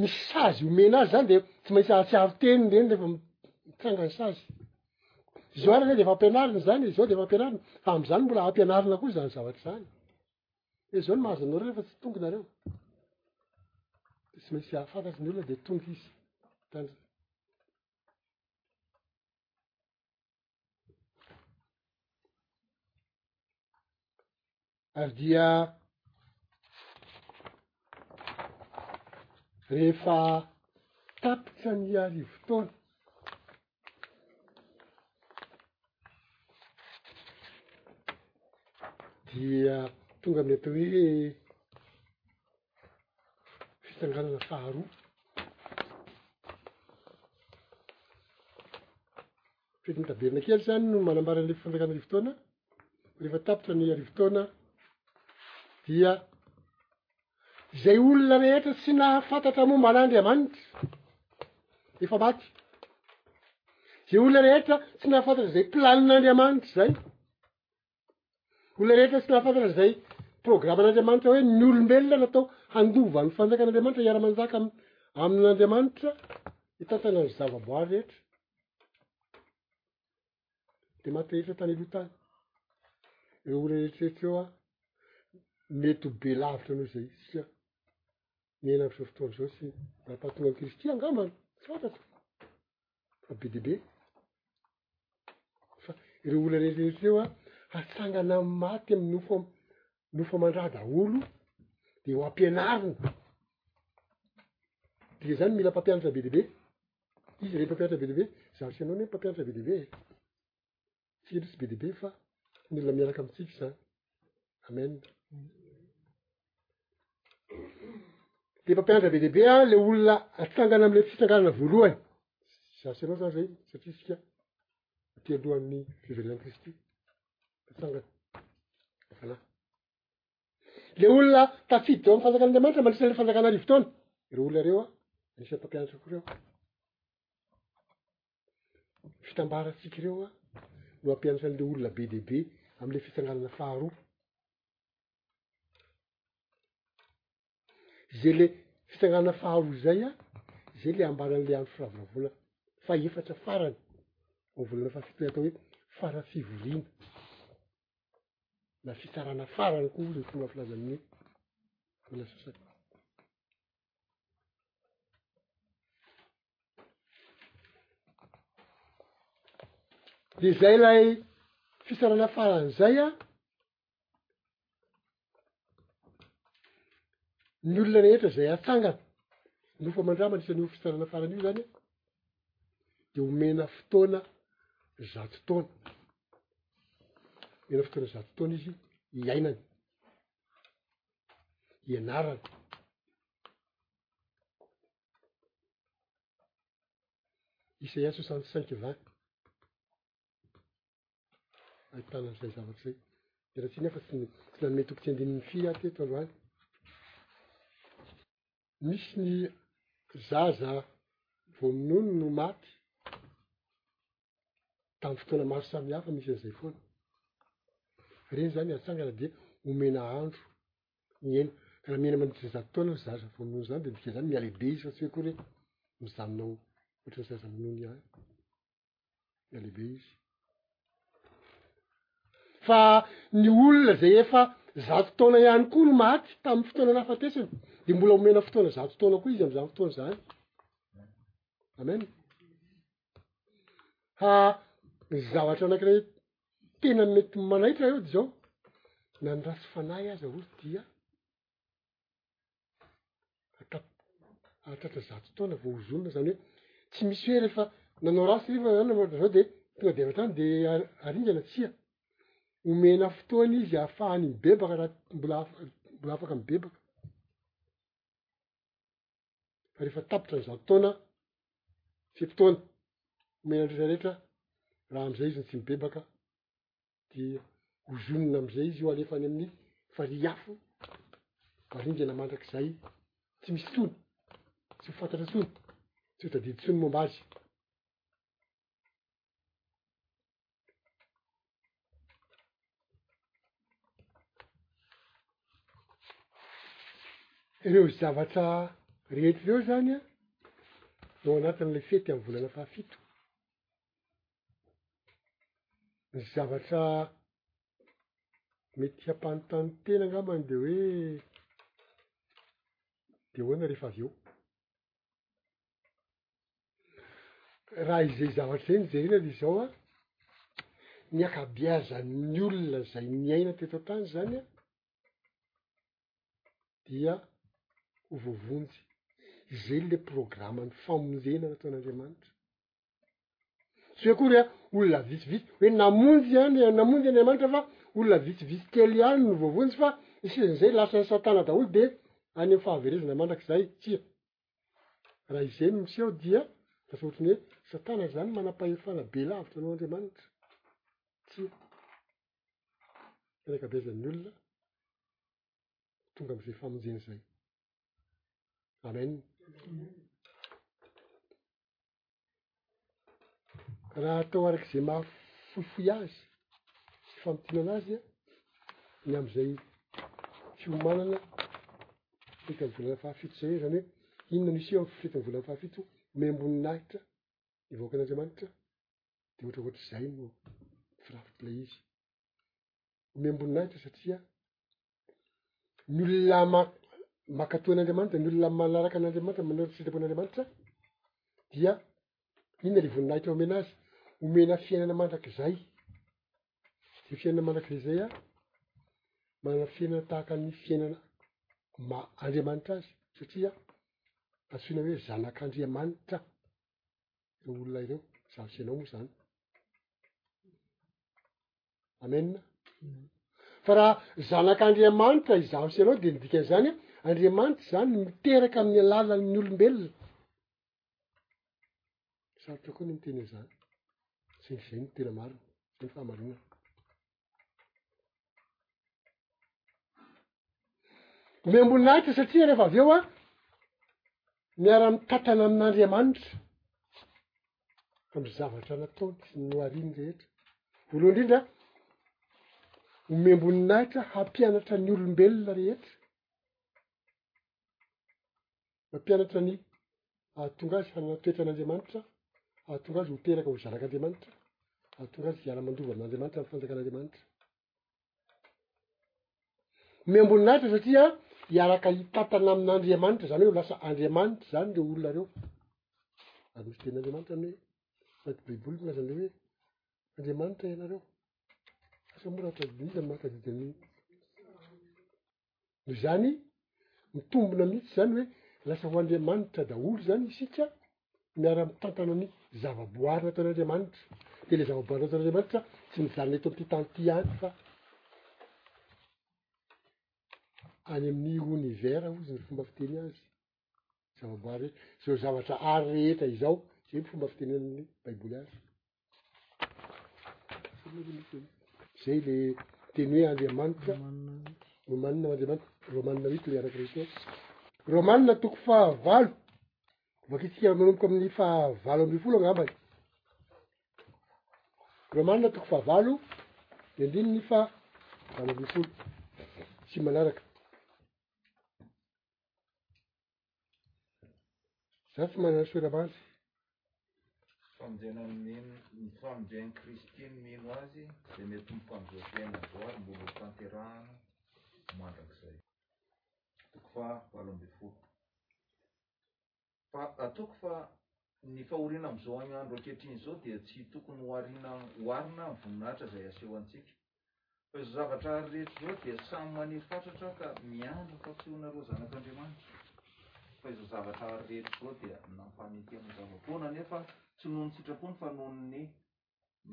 misy sazy omena azy zany de tsy maintsy ahatsiaro teny reny refa mitranga ny sazy zao ary anie de efa ampianariny zany zao de efa ampianariny fa am'zany mbola ampianarina koa zany zavatra zany Dia izao no mahazo anareo rehefa tsy tonga nareo. Dia tsy maintsy hahafantatra ny olona dia tonga izy. Tandrina. Ary dia rehefa tapitra ny arivo taona dia tonga amin'ny atao hoe fitsanganana faharoa fety mitaberina kely zany no manambara an'le fanjakana arivo taona rehefa tapitra ny arivo taona dia Izay olona rehetra tsy nahafantatra momba an'Andriamanitra, efa maty. Izay olona rehetra tsy nahafantatra izay planin'Andriamanitra izay, olona rehetra tsy nahafantatra izay programan'Andriamanitra hoe ny olombelona natao handova ny fanjakan'Andriamanitra, hiara-manjaka am- amin'Andriamanitra, hitantana ny zavaboary rehetra. dia maty rehetra tany aloha tany reo olona rehetrrehetra reo a mety ho be lavitra noho izay isika miaina am'izao fotoana izao sy mba ampahatonga an'i kristy angambany tsy fantatro fa be dia be fa ireo olona rehetrrehetra reo a hatsangana ami'ny maty ami'ny nofo am nofo aman-dra daholo de ho ampianarina dia zany mila mpampianatra be dia be Iza ilay mpampianatra be dia be? Izaho sy ianao anie no mpampianatra be dia be e. Tsy Kristy be dia be fa ny olona miaraka amintsika izany. Amen. Dia mpampianatra be dia be aho ilay olona atsangana amin'ilay fitsanganana voalohany. Izaho sy ianao izany izay satria isika aty alohan'ny fiverenan'i Kristy. Atsangana. Fanahy. Ilay olona tafiditra ao amin'ny fanjakan'Andriamanitra mandritra ilay fanjakana arivo taona, ireo olona ireo an, anisan'ny mpampianatra koa ireo. Fitambarantsika ireo an, no ampianatran'ilay olona be dia be amin'ilay fitsanganana faharoa. Izay le fitsanganana faharoa izay an, izay le ambaran'ilay andro firavoravoana fahaefatra farany, ao volana fahafito atao hoe fara fivoriana. na fitsarana farany koa ny fomba filazan'ny olona sasany de zay lay fisarana faran'izay a ny olona rehetra zay atsangana ny ofo aman-drama anisan'ny ho fitsarana farany io zany an, de omena fotoana zato taona, omena fotoana zato taona izy hiainany, hianarany, isaia soixante cinq vingt. ahitana an'izay zavatra izay de raha tsy nefa tsy nanome toko tsy andininy fy aho teto androany misy ny zaza voaminony no maty tamin'ny fotoana maro samy hafa misy an'izay foana reny zany atsangana dia omena andro ny aina ka raha mihena manoditra zato taona ny zaza voaminony zany de midika zany miha lehibe izy fa tsy hoe koa re mijanona ao ohatran'ny zaza minony ihany dia lehibe izy fa ny olona zay efa zato taona ihany koa no maty tamin'ny fotoana nahafatesany de mbola omena fotoana zato taona koa izy am'izany fotoana zany amen fa ny zavatra anankiray tena mety manaitra eo de zao na ny ratsy fanahy aza ozy dia hahatratra zato taona vao ozonina, zany hoe tsy misy hoe rehefa nanao ratsy riva zany na manao zao de tonga de avy hatrany de aringana, tsia, omena fotoana izy ahafahany mibebaka raha mbola mbola afaka mibebaka, fa rehefa tapitra ny zato taona, fe-potoana omena ny retraretra, raha amizay izy no tsy mibebaka. dia hozonina amizay izy io alefa any amin'ny farihy afo maringana mandrakizay tsy misy tsony tsy ho fantatra tsony tsy ho tadidy tsony momba azy ireo zavatra rehetra ireo zany a eo anatin'ilay fety amy volana fahafito Ny zavatra mety hampanontany tena angambany dia hoe, dia ahoana rehefa avy eo? Raha izay zavatra izay no jerena dia izao an, ny ankabeazan'ny olona izay niaina teto an-tany izany an, dia ho voavonjy, izay ilay programan'ny famonjena nataon'Andriamanitra. tsy hoe akory a olona vitsivitsy hoe namonjy ihany a namonjy andriamanitra fa olona vitsivitsy kely ihany no voavonjy fa ny sisa izay lasa ny satana daholo de any am fahaverezana mandrakizay tsia raha izay no miseho dia lasa ohatry ny hoe satana zany manam-pahefana be lavitra anao andriamanitra tsia tena akabeazan'ny olona tonga am'izay famonjena zay amen Raha atao araka izay mahafohifohy azy sy famintinana azy ny amin'izay fiomanana fety amin'ny volana fahafito izay, izany hoe inona no hiseho amin'ny fety amin'ny volana fahafito, homem-boninahitra ny vahoakan'Andriamanitra, dia ohatra ohatr'izay no firafitry ilay izy. Homem-boninahitra satria ny olona makatò an'Andriamanitra, ny olona manaraka an'Andriamanitra, manao ny sitrapo an'Andriamanitra dia inona le voninahitra omena azy? Omena fiainana mandrakizay, zay fiainana mandrakizay zay an, manana fiainana tahaka ny fiainana maha Andriamanitra azy satria antsoina hoe zanak'Andriamanitra ireo olona ireo, zaho sy ianao moa zany. amena fa raha zanak'andriamanitra izaho sy ianao de ny dikan'izany a andriamanitra zany miteraka amin'ny alalan'ny olombelona sarotra koa ny miteny an'izany satria zay no tena marina zay ny fahamarinana Omeo am-boninahitra satria rehefa avy eo a, miara-mitantana amin'Andriamanitra amin'ny zavatra nataony sy ny nohariny rehetra. Voalohany indrindra, omeo am-boninahitra hampianatra ny olombelona rehetra, mampianatra ny hahatonga azy hanana toetra an'Andriamanitra, hahatonga azy ho teraka ho zanak'Andriamanitra, hahatonga azy hiara-mandova amin'Andriamanitra, amin'ny fanjakan'Andriamanitra. Miamboninahitra satria hiaraka hitantana amin'Andriamanitra, zany hoe ho lasa Andriamanitra zany reo olona reo. Ary misy tenin'Andriamanitra ny hoe, anaty baiboly milaza an'le hoe, Andriamanitra ianareo. Asa moa raha tadidintsika ny maha tadidy an'io. Noho izany, mitombina mihitsy izany hoe lasa ho andriamanitra daholo izany isika miara-mitantana ny zavaboary nataon'Andriamanitra. Dia ilay zavaboary nataon'Andriamanitra tsy nijanona eto amin'ity tany ity ihany fa any amin'ny univers hozy ny fomba fiteny azy. Zava-boary hoe izao zavatra àry rehetra izao. Izay ny fomba fitenenan'ny Baiboly azy. Izay ilay teny hoe Andriamanitra. Romanina ao Andriamanitra. Romanina huit ilay araka rehetra. Romanina toko fahavalo. Vakitsika manomboka amin'ny fahavalo ambin'ny folo angambany. Romanina toko fahavalo, dia andininy fa valo ambin'ny folo sy manaraka. Za tsy manana sora-bantsy. Famonjena mino, ny famonjen'i Kristy ny mino Azy dia mety mifanjohy-tena avy eo ary mbola hotanterahana mandrakizay. Toko faha valo ambin'ny folo. Fa ataoko fa ny fahoriana amin'izao an andro ankehitriny izao dia tsy tokony ho ariana oharina amin'ny voninahitra izay aseho antsika. Fa izao zavatra ary rehetra izao dia samy maniry fatratra ka miandry ny fasehoana ireo zanak'Andriamanitra. Fa izao zavatra ary rehetra izao dia nampanekena zava-poana nefa tsy noho ny sitrapony fa noho ny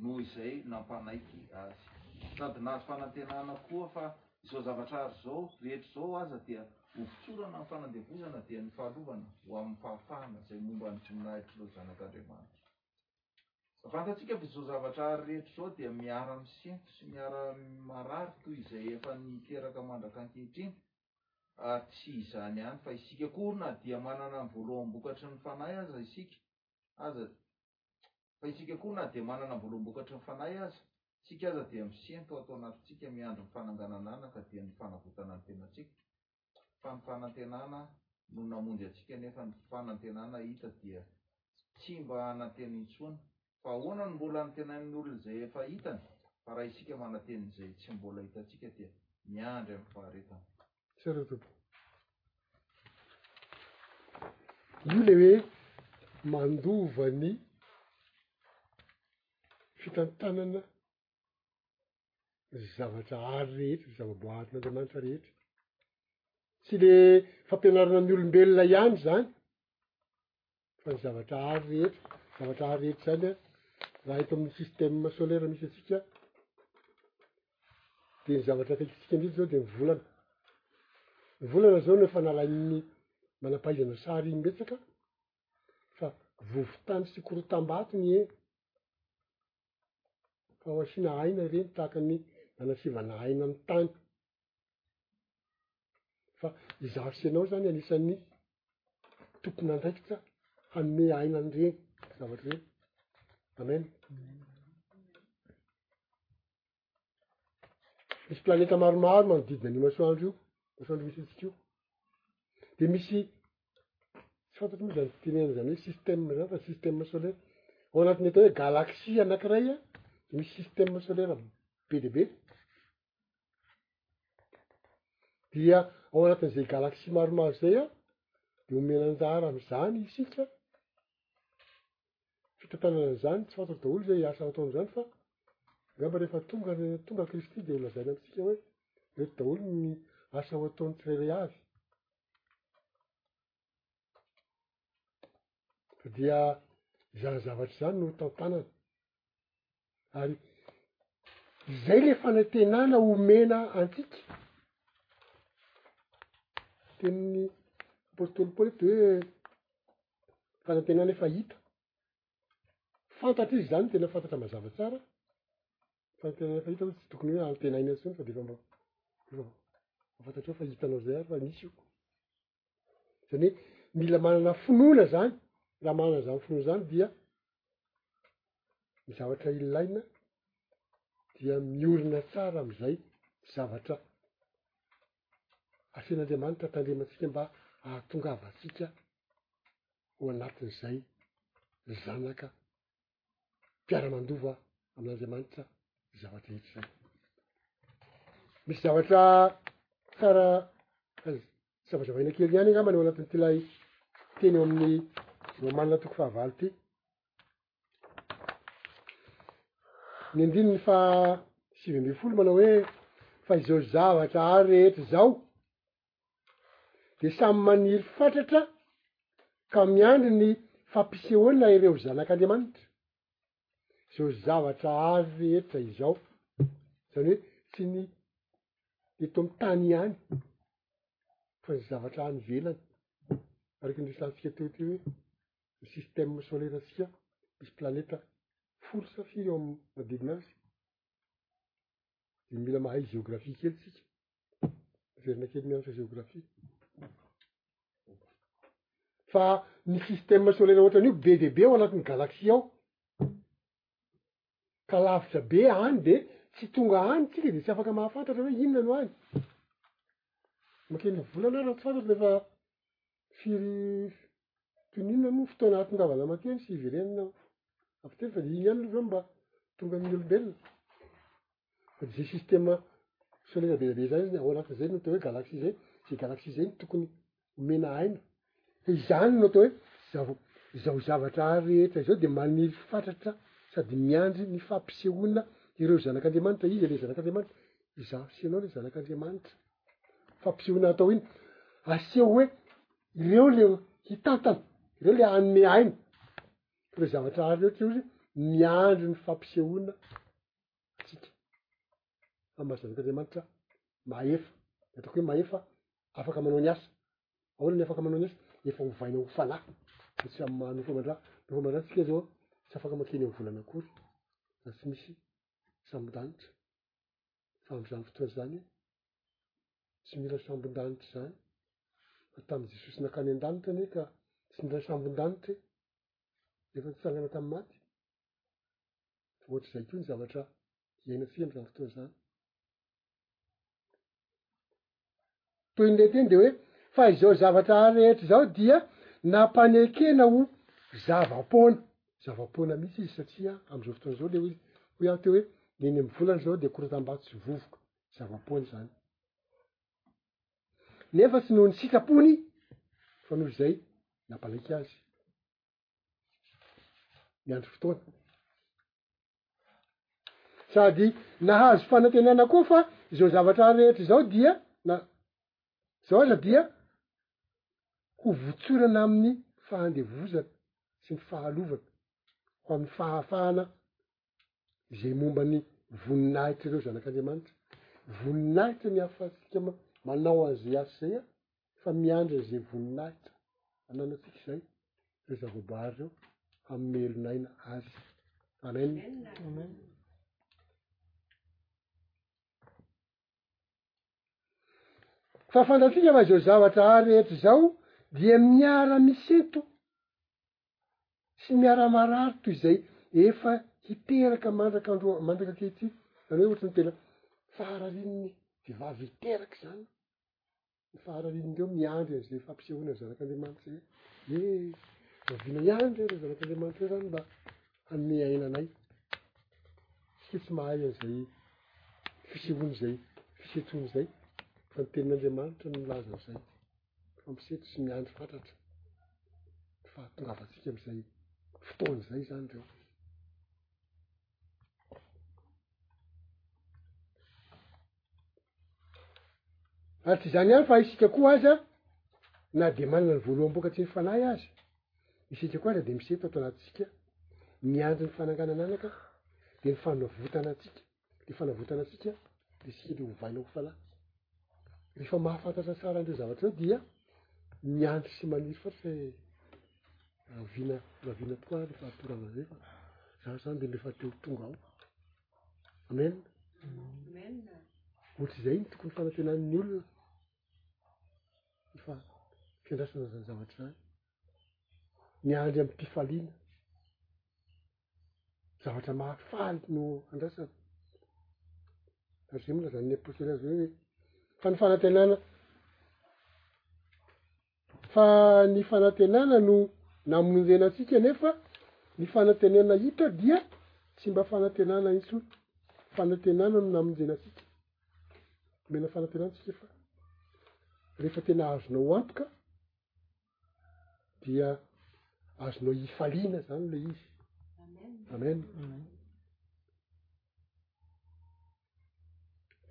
noho izay nampanaiky azy. Sady nahazo fanantenana koa fa izao zavatra ary izao rehetra izao aza dia hovosorana amin'ny fanandevozana dia ny fahalovana ho amin'ny fahafahana izay momba ny voninahitr'ireo zanak'Andriamanitra. Fantatsika fa izao zavatra ary rehetra izao dia miara-misento sy miara-marary toy izay efa niteraka mandrak'ankehitriny, ary tsy izany ihany fa isika koa na dia manana ny voaloham-bokatry ny Fanahy aza isika, aza Fa isika koa na dia manana ambolam-bokatry ny Fanahy aza, isika aza dia misento ato anatintsika miandry ny fananganana anaka dia ny fanavotana ny tenantsika. Fa ny fanantenana no namonjy antsika nefa ny fanantenana hita dia tsy mba hanantena intsony. Fa ahoana no mbola antenain'ny olona izay efa hitany? Fa raha isika manantena izay tsy mbola hitantsika dia miandry amin'ny faharetana. Tsereo tompoko. Io le hoe mandova ny fitantanana zavatra ary rehetra, ny zavaboaharin'Andriamanitra rehetra. Tsy le fampianarana ny olombelona ihany zany, fa ny zavatra hary rehetra, zavatra hary rehetra izany an, raha eto amin'ny système solaire misy antsika, dia ny zavatra akaikintsika indrindra izao dia ny volana. Ny volana izao no efa nalain'ny manam-pahaizana sary imbetsaka fa vovon-tany sy korontam-bato ny eny, fa ho asiana aina ireny tahaka ny nanasivana aina ny tany. fa izaho sy ianao zany anisan'ny tompon'andraikitra hanome aina an'ireny zavatra ireny amen misy planeta maromaro manodidina an'io masoandro io masoandro misy antsika io de misy tsy fantatro moa zany tenena zany hoe systeme zany fa systeme solaire ao anatin'ny atao hoe galaxie anakiray a de misy systeme solaire be dia be Dia ao anatin'izay galaxie maromaro izay an, dia omena anjara amin'izany isika, fitantanana an'izany, tsy fantatra daholo izay asa ataony izany fa angamba rehefa tonga ny tonga Kristy dia ho lazaina amintsika hoe ireto daholo ny asa ho ataon'ny tsirairay avy. Dia izany zavatra izany no hotantanana. Ary izay le fanantenana omena antsika. Tenin'ny apostoly Paoly eto hoe fanantenana efa hita. Fantatra izy izany, tena fantatra mazava tsara. Fanantenana efa hita hoe tsy tokony hoe antenaina intsony fa dia efa mba efa fantatrao fa hitanao izay ary fa misy io. Zany hoe mila manana finoana zany, raha manana zany finoana zany dia ny zavatra ilaina dia miorina tsara am'izay zavatra asian'Andriamanitra tandremantsika mba hahatongavantsika ho anatin'izay zanaka mpiara-mandova amin'Andriamanitra ny zava-drehetra izany. Misy zavatra tsara zavazavaina kely ihany angamba ny ao anatin'ity ilay teny ao amin'ny romanina toko fahavalo ity. Ny andininy fa sivy ambin'ny folo manao hoe fa izao zavatra ary rehetra izao dia samy maniry fatratra ka miandry ny fampisehoana ireo zanak'Andriamanitra, izao zavatra àry rehetra izao, izany hoe tsy ny eto amin'ny tany ihany fa ny zavatra any ivelany, araka ny resahantsika teo teo hoe ny système solaire-ntsika misy planeta folo sa firy eo amin'ny manodidina azy, dia mila mahay géographie kely tsika. Miverina kely mianatra géographie. Fa ny système solaire ohatran'io be dia be ao anatin'ny galaxie ao. Ka lavitra be any dia tsy tonga any tsika dia tsy afaka mahafantatra hoe inona no any. Mankeny amin'ny volana ary tsy fantatro rehefa firy toy ny inona moa fotoana hahatongavana mankeny sy hiverenana avy teny fa dia iny ihany aloha zao no mba tonga amin'ny olombelona. Fa zay système solera be dia be zay zany ahoana fa zay no atao hoe galaxie zay, zay galaxie zay no tokony omena aina fa izany no atao hoe zava- zao zavatra ary rehetra izao dia maniry fatratra sady miandry ny fampisehoana ireo zanak'Andriamanitra, iza le zanak'Andriamanitra? izaho sy ianao le zanak'Andriamanitra, fampisehoana atao iny aseho hoe ireo le hitantana, ireo le hanome aina ireo zavatra ary rehetra, miandry ny fampisehoana antsika. Fa maha zanak'Andriamanitra mahefa. Ny ataoko hoe mahefa, afaka manao ny asa. Ahoana ny afaka manao ny asa? Efa ovaina ho fanahy. Fa tsy amin'ny maha nofo aman-draha. Nofo aman-draha tsika zao, tsy afaka mankeny amin'ny volana akory, raha tsy misy sambon-danitra. Fa amin'izany fotoana izany, tsy mila sambon-danitra izany. Fa tamin'i Jesosy nankany an-danitra anie ka tsy nila sambon-danitra e. Efa nitsangana tamin'ny maty. dia ohatr'izay koa ny zavatra iainantsika am'zany fotoana zany. Toy ny le teny de hoe fa izao zavatra ary rehetra izao dia nampanekena ho zava-poana, zava-poana mihitsy izy satria am'zao fotoana izao le hoe hoy aho teo hoe ny eny amin'ny volana izao dia korontam-bato sy vovoka, zava-poana izany. Nefa tsy noho ny sitrapony fa noho izay nampanaiky azy. miandry fotoana sady nahazo fanantenana koa fa izao zavatra rehetra izao dia na zao aza dia ho votsorana amin'ny fahandevozana sy ny fahalovana ho amin'ny fahafahana izay momba ny voninahitr'ireo zanak'Andriamanitra. Voninahitra ny ahafahantsika manao an'izay asa izay an, fa miandry an'izay voninahitra ananantsika izay, ireo zava-boahary ireo hamelona aina azy. Amen. Amen. Fa fantatsika fa izao zavatra rehetra izao dia miara-misento sy ny miara-marary toy izay efa hiteraka mandrak'andro mandraka ankehitriny. Izany hoe ohatran'ny tena fahararian'ny vehivavy hiteraka izany ny faharariany ireo miandry an'izay fampisehoana ny zanak'Andriamanitra hoe eh oviana ihany re ireo zanak'Andriamanitra ireo izany mba hanome aina anay isika tsy mahay an'izay fisehoana izay fisetroana izay fa ny tenin'Andriamanitra no milaza an'izay. Mampisety sy miandry fatratra ny fahatongavantsika amin'izay fotoana izay izany ireo. Ary tsy izany ihany fa isika koa aza na dia manana ny voaloham-bokatry ny fanahy aza, isika koa aza dia misy eto ato anatintsika miandry ny fananganana anaka dia ny fanavotana antsika le fanavotana antsika de tsy hely hovaina ho fanahy. Rehefa mahafantatra tsara an'ireo zavatra ireo dia miandry sy maniry fotsy hoe rahoviana rahoviana tokoa ary efa tora an'izay fa za zany de mba efa te ho tonga ao. Amen. Amen. Ohatr'izay ny tokony fanantenan'ny olona efa fiandrasana izany zavatra izany. miandry amim-pifaliana zavatra mahafaly no andrasana. Ary izay moa zany ny apostely azy hoe fa ny fanantenana fa ny fanantenana no namonjena antsika nefa ny fanantenana hita dia tsy mba fanantenana intsony. Fanantenana no namonjena antsika. Mena fanantenana antsika fa rehefa tena azonao antoka dia azonao hifaliana zany ilay izy. Amen.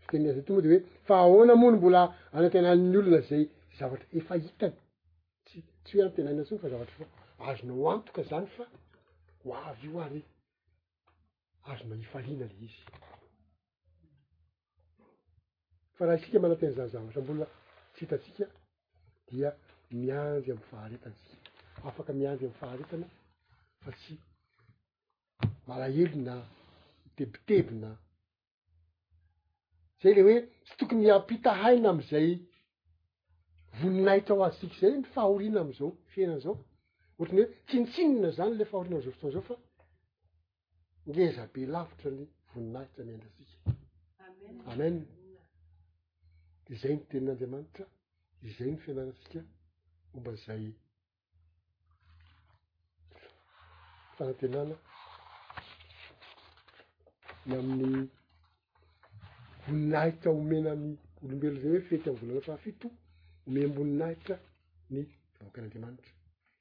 Fiteny azy ity moa de hoe fa ahoana moa no mbola anantenain'ny olona izay zavatra efa hitany. Tsy tsy hoe antenaina intsony fa zavatra efa azonao antoka zany fa ho avy io ary azonao hifaliana ilay izy. Fa raha isika manantena izany zavatra mbola tsy hitantsika dia miandry amin'ny faharetana isika. Afaka miandry amin'ny faharetana fa tsy malahelo na mitebiteby na zay le hoe tsy tokony hiampita haina am'izay voninahitra ho azontsika izay ny fahoriana am'izao fiainana izao. Ohatran'ny hoe tsinontsinona zany le fahoriana am'izao fotoana izao fa. ngeza be lavitra ny voninahitra miandry antsika amen izay ny tenin'andriamanitra izay ny fianarantsika omba izay fanantenana ny amin'ny voninahitra omena ny olombelo zay hoe fety am volana fahafito omem-boninahitra ny vahoakan'andriamanitra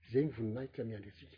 izay ny voninahitra miandry antsika